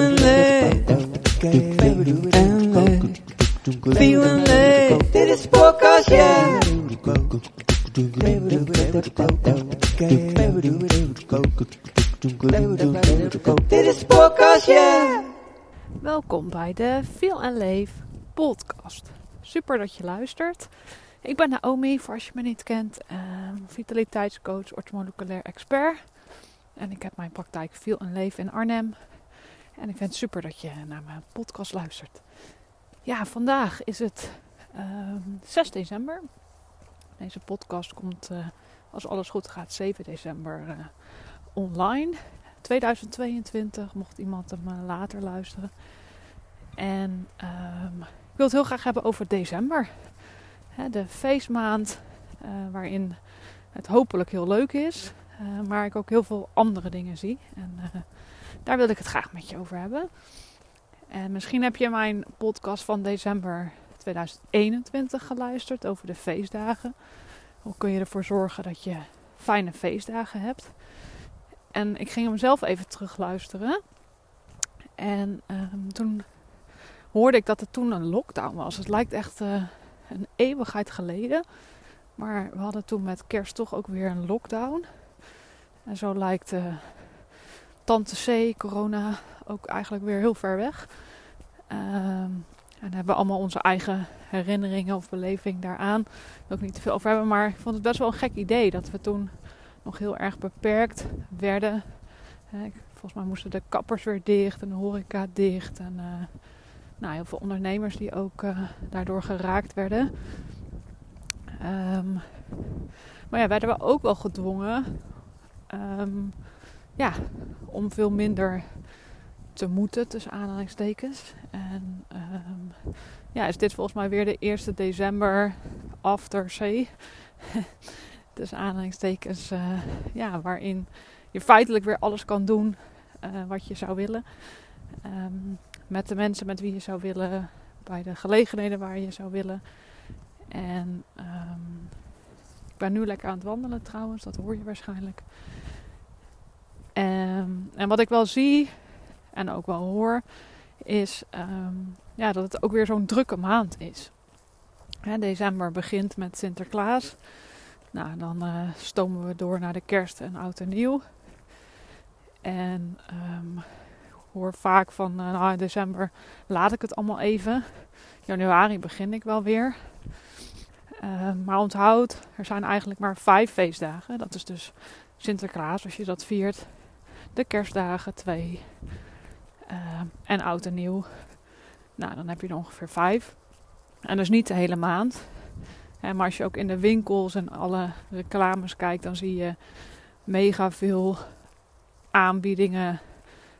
en leeg. en leeg. Viel en leeg. Dit is is. Welkom bij de Feel en Leef podcast. Super dat je luistert. Ik ben Naomi, voor als je me niet kent, ehm, vitaliteitscoach, orthomoleculair expert. En ik heb mijn praktijk Feel en Leef in Arnhem. En ik vind het super dat je naar mijn podcast luistert. Ja, vandaag is het ehm, 6 december. Deze podcast komt, eh, als alles goed gaat, 7 december eh, online. 2022, mocht iemand hem eh, later luisteren. En ehm, ik wil het heel graag hebben over december. Hè, de feestmaand waarin het hopelijk heel leuk is. Eh, maar ik ook heel veel andere dingen zie. En eh, daar wil ik het graag met je over hebben. En misschien heb je mijn podcast van december 2021 geluisterd over de feestdagen. Hoe kun je ervoor zorgen dat je fijne feestdagen hebt? En ik ging hem zelf even terugluisteren. En ehm, toen hoorde ik dat er toen een lockdown was. Het lijkt echt eh, een eeuwigheid geleden. Maar we hadden toen met kerst toch ook weer een lockdown. En zo lijkt eh, Tante C, corona, ook eigenlijk weer heel ver weg. Ehm, en hebben we allemaal onze eigen herinneringen of beleving daaraan. Daar ik niet te veel over hebben. Maar ik vond het best wel een gek idee dat we toen nog heel erg beperkt werden. Eh, volgens mij moesten de kappers weer dicht en de horeca dicht. En eh, nou, heel veel ondernemers die ook daardoor geraakt werden. Ehm, maar ja, werden we ook wel gedwongen ehm, ja, om veel minder te moeten, tussen aanhalingstekens. En ehm, ja, is dit volgens mij weer de eerste december after C. tussen aanhalingstekens, eh, ja, waarin je feitelijk weer alles kan doen eh, wat je zou willen. Ehm, met de mensen met wie je zou willen, bij de gelegenheden waar je zou willen. En ehm, ik ben nu lekker aan het wandelen trouwens, dat hoor je waarschijnlijk. Ehm, en wat ik wel zie en ook wel hoor, is ehm, ja, dat het ook weer zo'n drukke maand is. Hè, december begint met Sinterklaas. Nou, dan eh, stomen we door naar de kerst en oud en nieuw. En ik hoor vaak van, eh, nou december laat ik het allemaal even. Januari begin ik wel weer. Ehm, maar onthoud, er zijn eigenlijk maar vijf feestdagen. Dat is dus Sinterklaas, als je dat viert. De kerstdagen, twee. Ehm, en oud en nieuw. Nou, dan heb je er ongeveer vijf. En dus niet de hele maand. Maar als je ook in de winkels en alle reclames kijkt, dan zie je mega veel aanbiedingen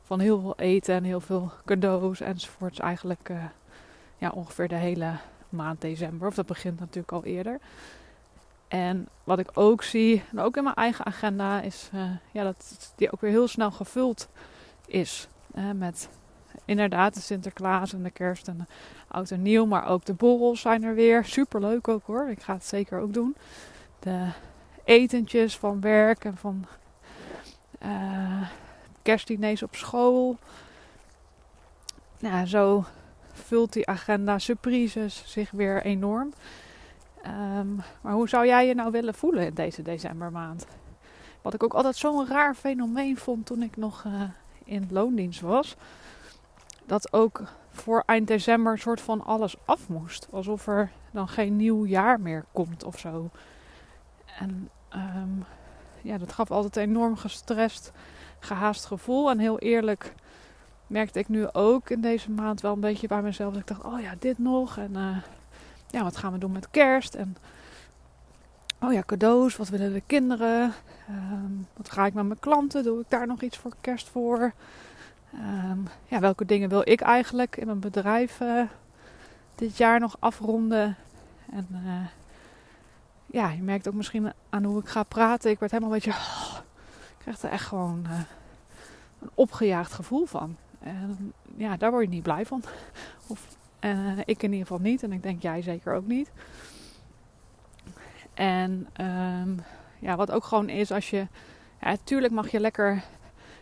van heel veel eten en heel veel cadeaus enzovoorts. Eigenlijk eh, ja, ongeveer de hele maand december. Of dat begint natuurlijk al eerder. En wat ik ook zie, en ook in mijn eigen agenda, is eh, ja, dat die ook weer heel snel gevuld is. met inderdaad de Sinterklaas en de kerst en de oud en nieuw. Maar ook de borrels zijn er weer. Super leuk ook hoor. Ik ga het zeker ook doen. De etentjes van werk en van kerstdiners op school. Nou, zo vult die agenda surprises zich weer enorm. Ehm, maar hoe zou jij je nou willen voelen in deze decembermaand? Wat ik ook altijd zo'n raar fenomeen vond toen ik nog eh, in loondienst was. Dat ook voor eind december een soort van alles af moest. Alsof er dan geen nieuw jaar meer komt of zo. En ehm, ja, dat gaf altijd enorm gestrest, gehaast gevoel. En heel eerlijk merkte ik nu ook in deze maand wel een beetje bij mezelf. Dat ik dacht, oh ja, dit nog. En eh, ja, wat gaan we doen met kerst? En oh ja, cadeaus. Wat willen de kinderen? Ehm, wat ga ik met mijn klanten? Doe ik daar nog iets voor kerst voor? Ehm, ja, welke dingen wil ik eigenlijk in mijn bedrijf eh, dit jaar nog afronden? En eh, ja, je merkt ook misschien aan hoe ik ga praten. Ik werd helemaal een beetje. ik krijg er echt gewoon een opgejaagd gevoel van. En ja, daar word je niet blij van. Of, eh, ik in ieder geval niet. En ik denk jij zeker ook niet. En ehm, ja, wat ook gewoon is als je Ja, natuurlijk mag je lekker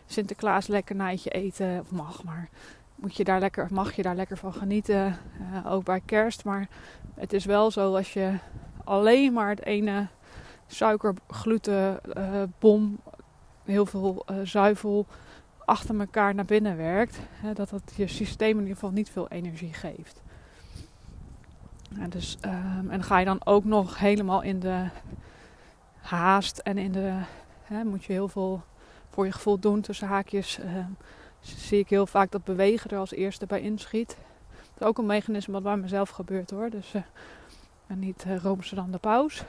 Sinterklaas lekkernijdje eten. Of mag, maar moet je daar lekker, mag je daar lekker van genieten. Uh, ook bij kerst. Maar het is wel zo als je alleen maar het ene suikergluten uh, bom, heel veel zuivel achter elkaar naar binnen werkt, hè, dat dat je systeem in ieder geval niet veel energie geeft. Ja, dus, um, en ga je dan ook nog helemaal in de haast en in de. Hè, moet je heel veel voor je gevoel doen tussen haakjes. Uh, zie ik heel vaak dat bewegen er als eerste bij inschiet. Dat is ook een mechanisme wat bij mezelf gebeurt hoor. Dus uh, en niet uh, dan de paus.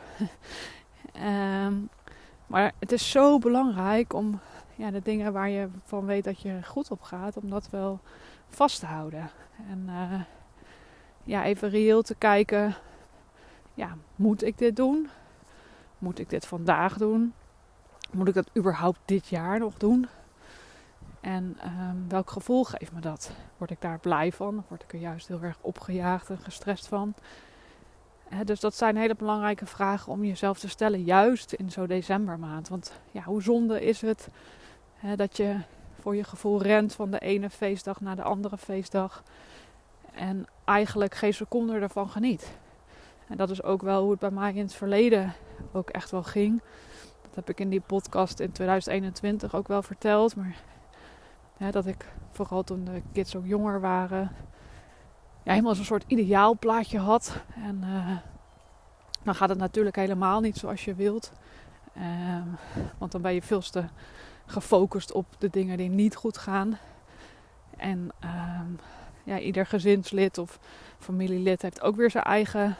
um, maar het is zo belangrijk om ja, de dingen waar je van weet dat je goed op gaat, om dat wel vast te houden. En uh, ja, even reëel te kijken, ja, moet ik dit doen? Moet ik dit vandaag doen? Moet ik dat überhaupt dit jaar nog doen? En um, welk gevoel geeft me dat? Word ik daar blij van? Word ik er juist heel erg opgejaagd en gestrest van? He, dus dat zijn hele belangrijke vragen om jezelf te stellen, juist in zo'n decembermaand. Want ja, hoe zonde is het dat je voor je gevoel rent van de ene feestdag naar de andere feestdag. En eigenlijk geen seconde ervan geniet. En dat is ook wel hoe het bij mij in het verleden ook echt wel ging. Dat heb ik in die podcast in 2021 ook wel verteld. Maar dat ik vooral toen de kids ook jonger waren, ja, helemaal zo'n soort ideaalplaatje had. En uh, dan gaat het natuurlijk helemaal niet zoals je wilt. Uh, want dan ben je veel te gefocust op de dingen die niet goed gaan. En uh, ja, ieder gezinslid of familielid heeft ook weer zijn eigen,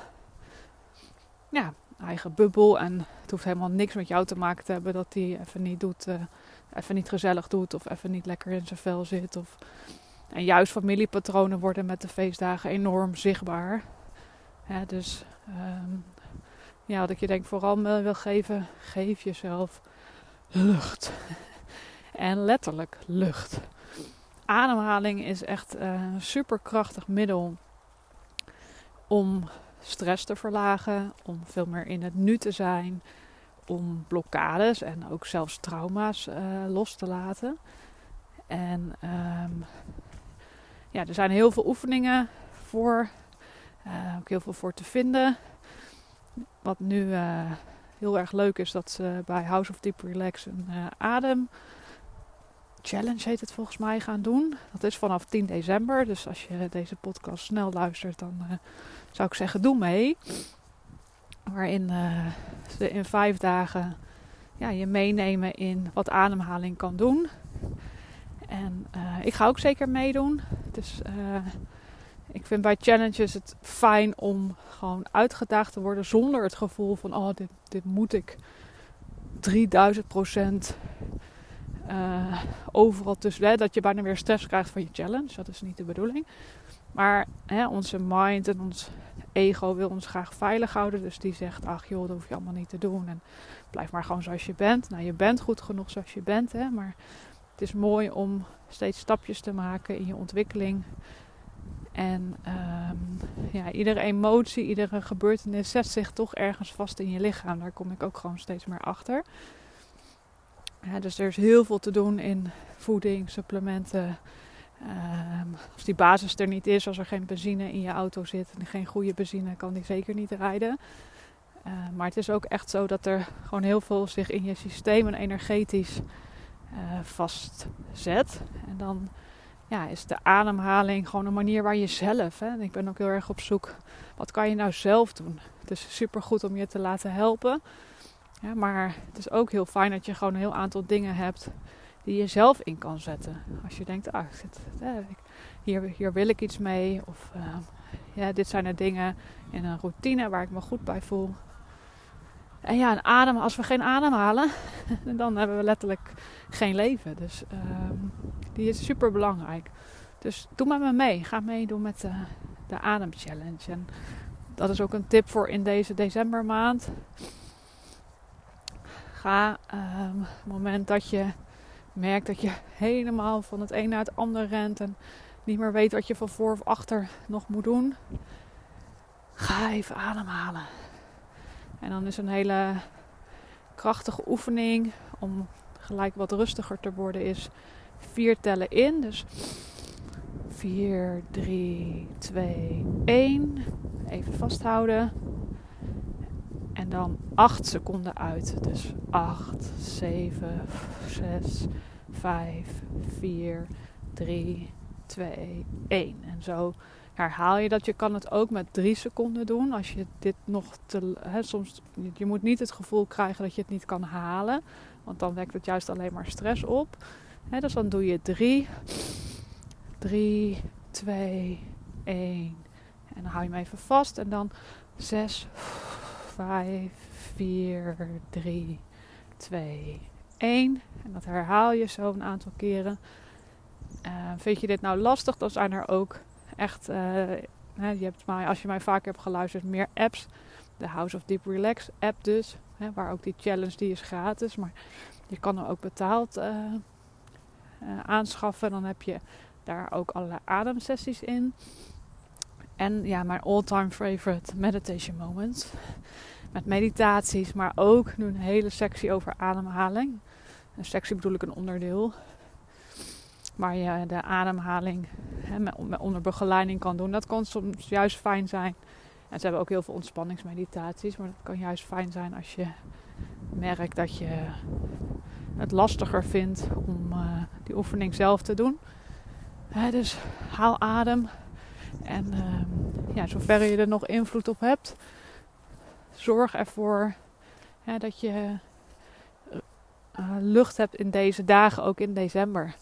ja, eigen bubbel. En het hoeft helemaal niks met jou te maken te hebben dat hij even niet doet, uh, even niet gezellig doet of even niet lekker in zijn vel zit. Of... En juist familiepatronen worden met de feestdagen enorm zichtbaar. Dus um, ja, wat ik je denk vooral wil geven, geef jezelf lucht. En letterlijk lucht. Ademhaling is echt een superkrachtig middel om stress te verlagen, om veel meer in het nu te zijn, om blokkades en ook zelfs trauma's uh, los te laten. En um, ja, er zijn heel veel oefeningen voor, uh, ook heel veel voor te vinden. Wat nu heel erg leuk is, dat ze bij House of Deep Relax een adem challenge heet het volgens mij gaan doen. Dat is vanaf 10 december. Dus als je deze podcast snel luistert, dan uh, zou ik zeggen: doe mee. Waarin uh, ze in vijf dagen ja, je meenemen in wat ademhaling kan doen. En uh, ik ga ook zeker meedoen. Dus ik vind bij challenges het fijn om gewoon uitgedaagd te worden zonder het gevoel van: oh, dit, dit moet ik 3000 procent uh, overal tussen. Hè, dat je bijna weer stress krijgt van je challenge. Dat is niet de bedoeling. Maar hè, onze mind en ons ego wil ons graag veilig houden. Dus die zegt, ach joh, dat hoef je allemaal niet te doen. En blijf maar gewoon zoals je bent. Nou, je bent goed genoeg zoals je bent. Hè, maar het is mooi om steeds stapjes te maken in je ontwikkeling. En um, ja, iedere emotie, iedere gebeurtenis zet zich toch ergens vast in je lichaam. Daar kom ik ook gewoon steeds meer achter. Dus er is heel veel te doen in voeding, supplementen. Um, als die basis er niet is, als er geen benzine in je auto zit en geen goede benzine, kan die zeker niet rijden. Uh, maar het is ook echt zo dat er gewoon heel veel zich in je systeem en energetisch uh, vastzet. En dan ja, is de ademhaling gewoon een manier waar je zelf. Hè, ik ben ook heel erg op zoek. Wat kan je nou zelf doen? Het is super goed om je te laten helpen. Ja, maar het is ook heel fijn dat je gewoon een heel aantal dingen hebt die je zelf in kan zetten. Als je denkt, ah, hier, hier wil ik iets mee. Of uh, ja, dit zijn de dingen in een routine waar ik me goed bij voel. En ja, een adem, als we geen adem halen, dan hebben we letterlijk geen leven. Dus uh, die is super belangrijk. Dus doe met me mee. Ga meedoen met de, de Adem Challenge. En dat is ook een tip voor in deze decembermaand ga. Um, het moment dat je merkt dat je helemaal van het een naar het ander rent en niet meer weet wat je van voor of achter nog moet doen, ga even ademhalen. En dan is een hele krachtige oefening om gelijk wat rustiger te worden is vier tellen in. Dus 4, 3, 2, 1. Even vasthouden. En dan 8 seconden uit. Dus 8, 7, 6, 5, 4, 3, 2, 1. En zo herhaal je dat. Je kan het ook met 3 seconden doen. Als je dit nog te. Hè, soms, je moet niet het gevoel krijgen dat je het niet kan halen. Want dan wekt het juist alleen maar stress op. Hè, dus dan doe je 3, 3, 2, 1. En dan hou je hem even vast. En dan 6, 5, 4, 3, 2, 1. En dat herhaal je zo een aantal keren. Uh, vind je dit nou lastig, dan zijn er ook echt, uh, je hebt mij, als je mij vaker hebt geluisterd, meer apps. De House of Deep Relax app dus, hè, waar ook die challenge die is gratis, maar je kan er ook betaald uh, aanschaffen. Dan heb je daar ook allerlei ademsessies in. En ja, mijn all-time favorite meditation moments. Met meditaties, maar ook nu een hele sectie over ademhaling. Een sectie bedoel ik een onderdeel. Waar je de ademhaling hè, met, onder begeleiding kan doen. Dat kan soms juist fijn zijn. En ze hebben ook heel veel ontspanningsmeditaties. Maar dat kan juist fijn zijn als je merkt dat je het lastiger vindt om uh, die oefening zelf te doen. Hè, dus haal adem. En uh, ja, zover je er nog invloed op hebt, zorg ervoor dat je uh, lucht hebt in deze dagen, ook in december.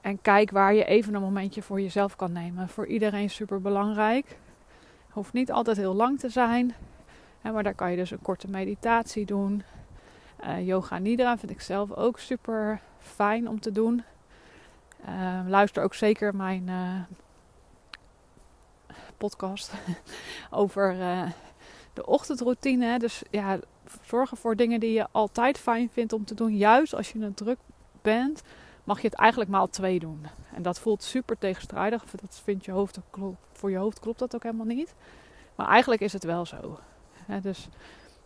En kijk waar je even een momentje voor jezelf kan nemen. Voor iedereen super belangrijk. Hoeft niet altijd heel lang te zijn. Hè, maar daar kan je dus een korte meditatie doen. Uh, yoga Nidra vind ik zelf ook super fijn om te doen. Uh, luister ook zeker mijn podcast over uh, de ochtendroutine. Dus ja, zorgen voor dingen die je altijd fijn vindt om te doen. Juist als je een druk bent, mag je het eigenlijk maal twee doen. En dat voelt super tegenstrijdig. Dat vindt je hoofd, voor je hoofd klopt dat ook helemaal niet. Maar eigenlijk is het wel zo. dus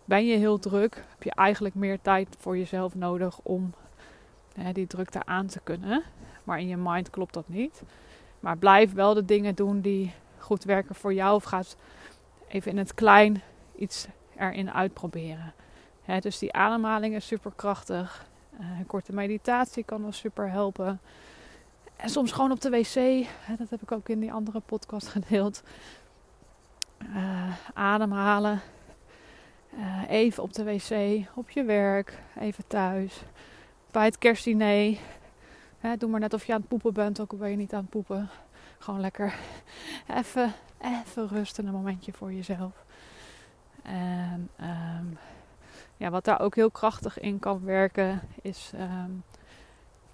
ben je heel druk, heb je eigenlijk meer tijd voor jezelf nodig om die drukte aan te kunnen. Maar in je mind klopt dat niet. Maar blijf wel de dingen doen die goed werken voor jou. Of ga even in het klein iets erin uitproberen. dus die ademhaling is super krachtig. Een korte meditatie kan wel super helpen. En soms gewoon op de wc. dat heb ik ook in die andere podcast gedeeld. Uh, ademhalen. Uh, even op de wc, op je werk, even thuis. Bij het kerstdiner. doe maar net of je aan het poepen bent, ook al ben je niet aan het poepen. Gewoon lekker even, even rusten, een momentje voor jezelf. En um, ja, wat daar ook heel krachtig in kan werken, is um,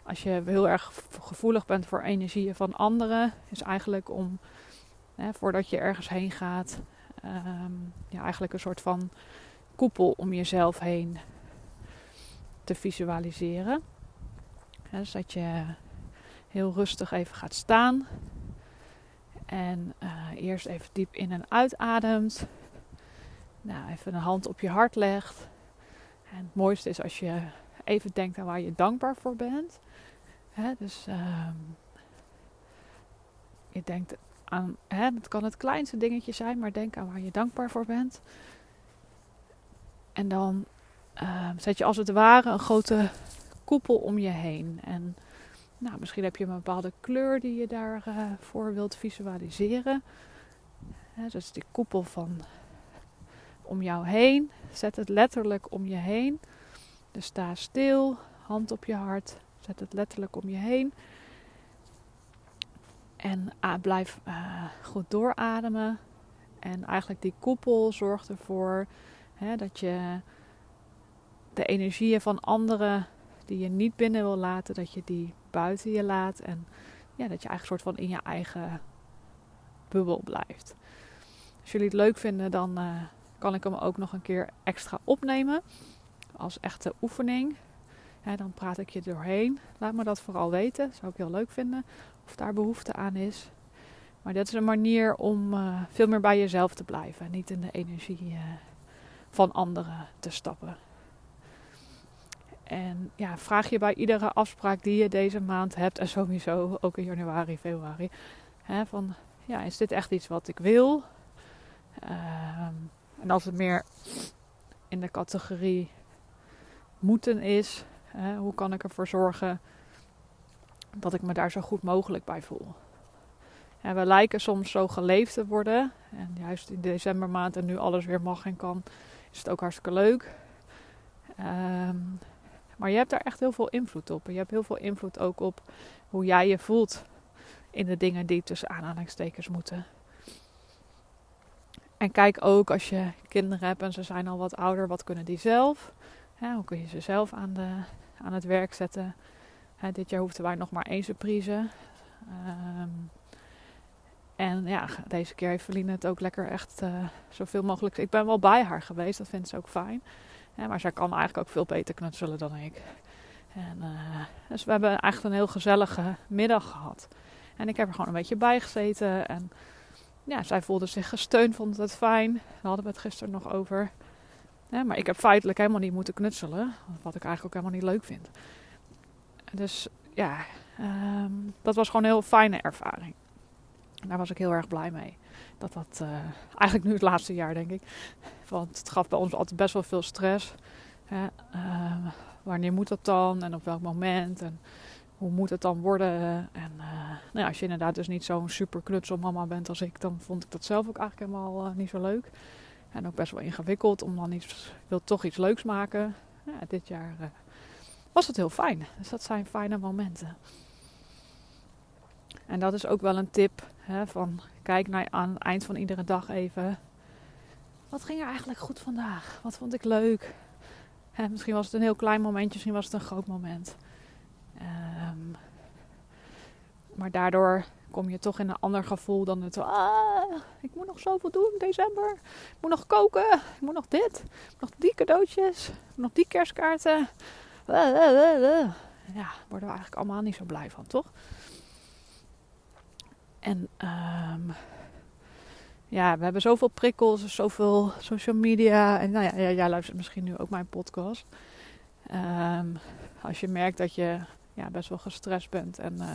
als je heel erg gevoelig bent voor energieën van anderen, is eigenlijk om hè, voordat je ergens heen gaat, um, ja, eigenlijk een soort van koepel om jezelf heen te visualiseren. dus dat je heel rustig even gaat staan. En uh, eerst even diep in en uitademt. Nou, even een hand op je hart legt. En het mooiste is als je even denkt aan waar je dankbaar voor bent. dus uh, je denkt aan, hè, het kan het kleinste dingetje zijn, maar denk aan waar je dankbaar voor bent. En dan uh, zet je als het ware een grote koepel om je heen. En nou, misschien heb je een bepaalde kleur die je daarvoor uh, wilt visualiseren. Dus die koepel van om jou heen. Zet het letterlijk om je heen. Dus sta stil, hand op je hart. Zet het letterlijk om je heen. En uh, blijf uh, goed doorademen. En eigenlijk die koepel zorgt ervoor hè, dat je de energieën van anderen die je niet binnen wil laten, dat je die buiten je laat. En ja, dat je eigenlijk soort van in je eigen bubbel blijft. Als jullie het leuk vinden, dan uh, kan ik hem ook nog een keer extra opnemen. Als echte oefening. dan praat ik je doorheen. Laat me dat vooral weten. Zou ik heel leuk vinden. Of daar behoefte aan is. Maar dat is een manier om uh, veel meer bij jezelf te blijven. Niet in de energie uh, van anderen te stappen. En ja, vraag je bij iedere afspraak die je deze maand hebt, en sowieso ook in januari, februari, hè, van ja, is dit echt iets wat ik wil? Ehm, en als het meer in de categorie moeten is, hè, hoe kan ik ervoor zorgen dat ik me daar zo goed mogelijk bij voel? We lijken soms zo geleefd te worden. En juist in decembermaand en nu alles weer mag en kan, is het ook hartstikke leuk. Ehm, maar je hebt daar echt heel veel invloed op. Je hebt heel veel invloed ook op hoe jij je voelt in de dingen die tussen aanhalingstekens moeten. En kijk ook als je kinderen hebt en ze zijn al wat ouder, wat kunnen die zelf? hoe kun je ze zelf aan, de, aan het werk zetten? dit jaar hoefden wij nog maar één surprise. Ehm, en ja, deze keer heeft Feline het ook lekker echt uh, zoveel mogelijk. Ik ben wel bij haar geweest, dat vindt ze ook fijn. Maar zij kan eigenlijk ook veel beter knutselen dan ik. En, uh, dus we hebben echt een heel gezellige middag gehad. En ik heb er gewoon een beetje bij gezeten. En ja, zij voelde zich gesteund, vond het fijn. We hadden het gisteren nog over. maar ik heb feitelijk helemaal niet moeten knutselen. Wat ik eigenlijk ook helemaal niet leuk vind. Dus ja, um, dat was gewoon een heel fijne ervaring. Daar was ik heel erg blij mee. Dat dat uh, eigenlijk nu het laatste jaar, denk ik. Want het gaf bij ons altijd best wel veel stress. Hè? Uh, wanneer moet dat dan en op welk moment? En hoe moet het dan worden? En uh, nou ja, als je inderdaad dus niet zo'n super knutselmama bent als ik, dan vond ik dat zelf ook eigenlijk helemaal uh, niet zo leuk. En ook best wel ingewikkeld om dan iets, wil toch iets leuks maken. Ja, dit jaar was het heel fijn. Dus dat zijn fijne momenten. En dat is ook wel een tip. Hè, van kijk naar aan het eind van iedere dag even. Wat ging er eigenlijk goed vandaag? Wat vond ik leuk? Misschien was het een heel klein momentje, misschien was het een groot moment. Um, maar daardoor kom je toch in een ander gevoel dan het. Ah, ik moet nog zoveel doen in december. Ik moet nog koken. Ik moet nog dit. nog die cadeautjes. nog die kerstkaarten. Ja, worden we eigenlijk allemaal niet zo blij van, toch? En um, ja, we hebben zoveel prikkels, zoveel social media. En nou ja, jij luistert misschien nu ook mijn podcast. Um, als je merkt dat je ja, best wel gestrest bent en uh,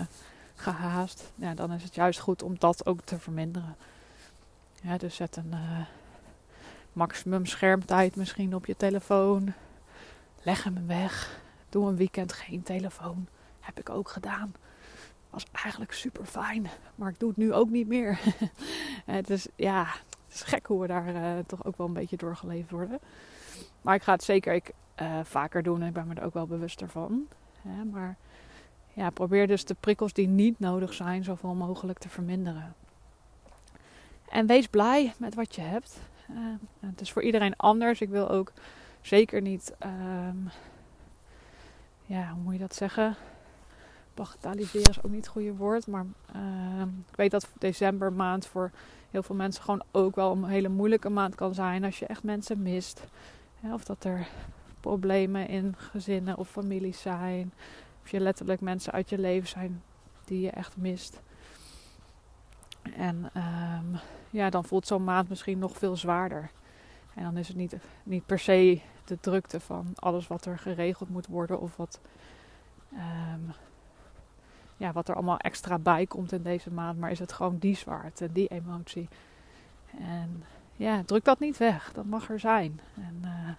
gehaast, ja, dan is het juist goed om dat ook te verminderen. Ja, dus zet een uh, maximum schermtijd misschien op je telefoon. Leg hem weg. Doe een weekend geen telefoon. Heb ik ook gedaan was eigenlijk super fijn. Maar ik doe het nu ook niet meer. het is, ja, het is gek hoe we daar uh, toch ook wel een beetje doorgeleefd worden. Maar ik ga het zeker ik, uh, vaker doen en ik ben me er ook wel bewuster van. maar ja, probeer dus de prikkels die niet nodig zijn zoveel mogelijk te verminderen. En wees blij met wat je hebt. Uh, het is voor iedereen anders. Ik wil ook zeker niet, um, ja, hoe moet je dat zeggen? Bagatelliseren is ook niet het goede woord. Maar uh, ik weet dat december maand voor heel veel mensen gewoon ook wel een hele moeilijke maand kan zijn. Als je echt mensen mist. of dat er problemen in gezinnen of families zijn. Of je letterlijk mensen uit je leven zijn die je echt mist. En um, ja, dan voelt zo'n maand misschien nog veel zwaarder. En dan is het niet, niet per se de drukte van alles wat er geregeld moet worden of wat um, ja, wat er allemaal extra bij komt in deze maand. Maar is het gewoon die zwaarte, die emotie. En ja, druk dat niet weg. Dat mag er zijn. En uh,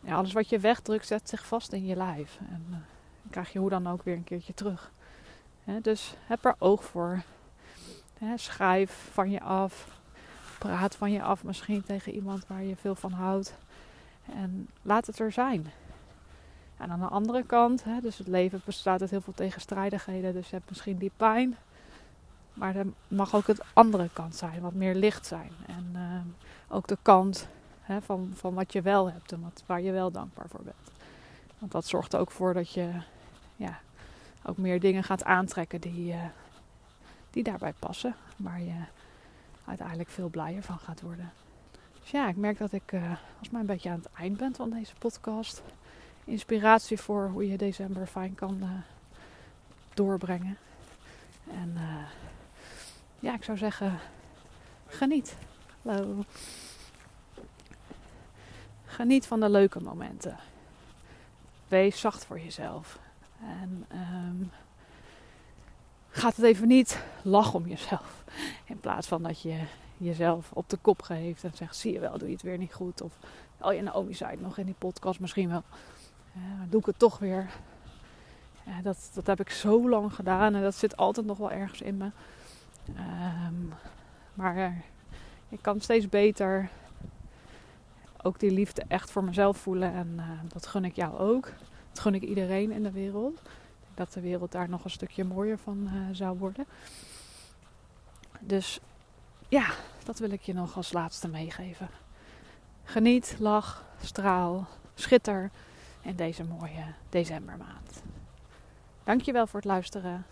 ja, alles wat je wegdrukt, zet zich vast in je lijf. En dan krijg je hoe dan ook weer een keertje terug. dus heb er oog voor. schrijf van je af. Praat van je af misschien tegen iemand waar je veel van houdt. En laat het er zijn. En aan de andere kant, hè, dus het leven bestaat uit heel veel tegenstrijdigheden. Dus je hebt misschien die pijn. Maar er mag ook het andere kant zijn, wat meer licht zijn. En uh, ook de kant hè, van, van wat je wel hebt en wat, waar je wel dankbaar voor bent. Want dat zorgt er ook voor dat je ja, ook meer dingen gaat aantrekken die, uh, die daarbij passen. Waar je uiteindelijk veel blijer van gaat worden. Dus ja, ik merk dat ik uh, volgens mij een beetje aan het eind ben van deze podcast inspiratie voor hoe je december fijn kan uh, doorbrengen. En uh, ja, ik zou zeggen, geniet. Hallo. Geniet van de leuke momenten. wees zacht voor jezelf. En um, gaat het even niet lachen om jezelf. In plaats van dat je jezelf op de kop geeft en zegt: zie je wel, doe je het weer niet goed. Of oh ja, Naomi zei het nog in die podcast misschien wel. Uh, doe ik het toch weer. Dat, dat heb ik zo lang gedaan en dat zit altijd nog wel ergens in me. Um, maar ik kan steeds beter ook die liefde echt voor mezelf voelen. En uh, dat gun ik jou ook. Dat gun ik iedereen in de wereld. Dat de wereld daar nog een stukje mooier van uh, zou worden. Dus ja, dat wil ik je nog als laatste meegeven. Geniet, lach, straal, schitter in deze mooie decembermaand. Dankjewel voor het luisteren.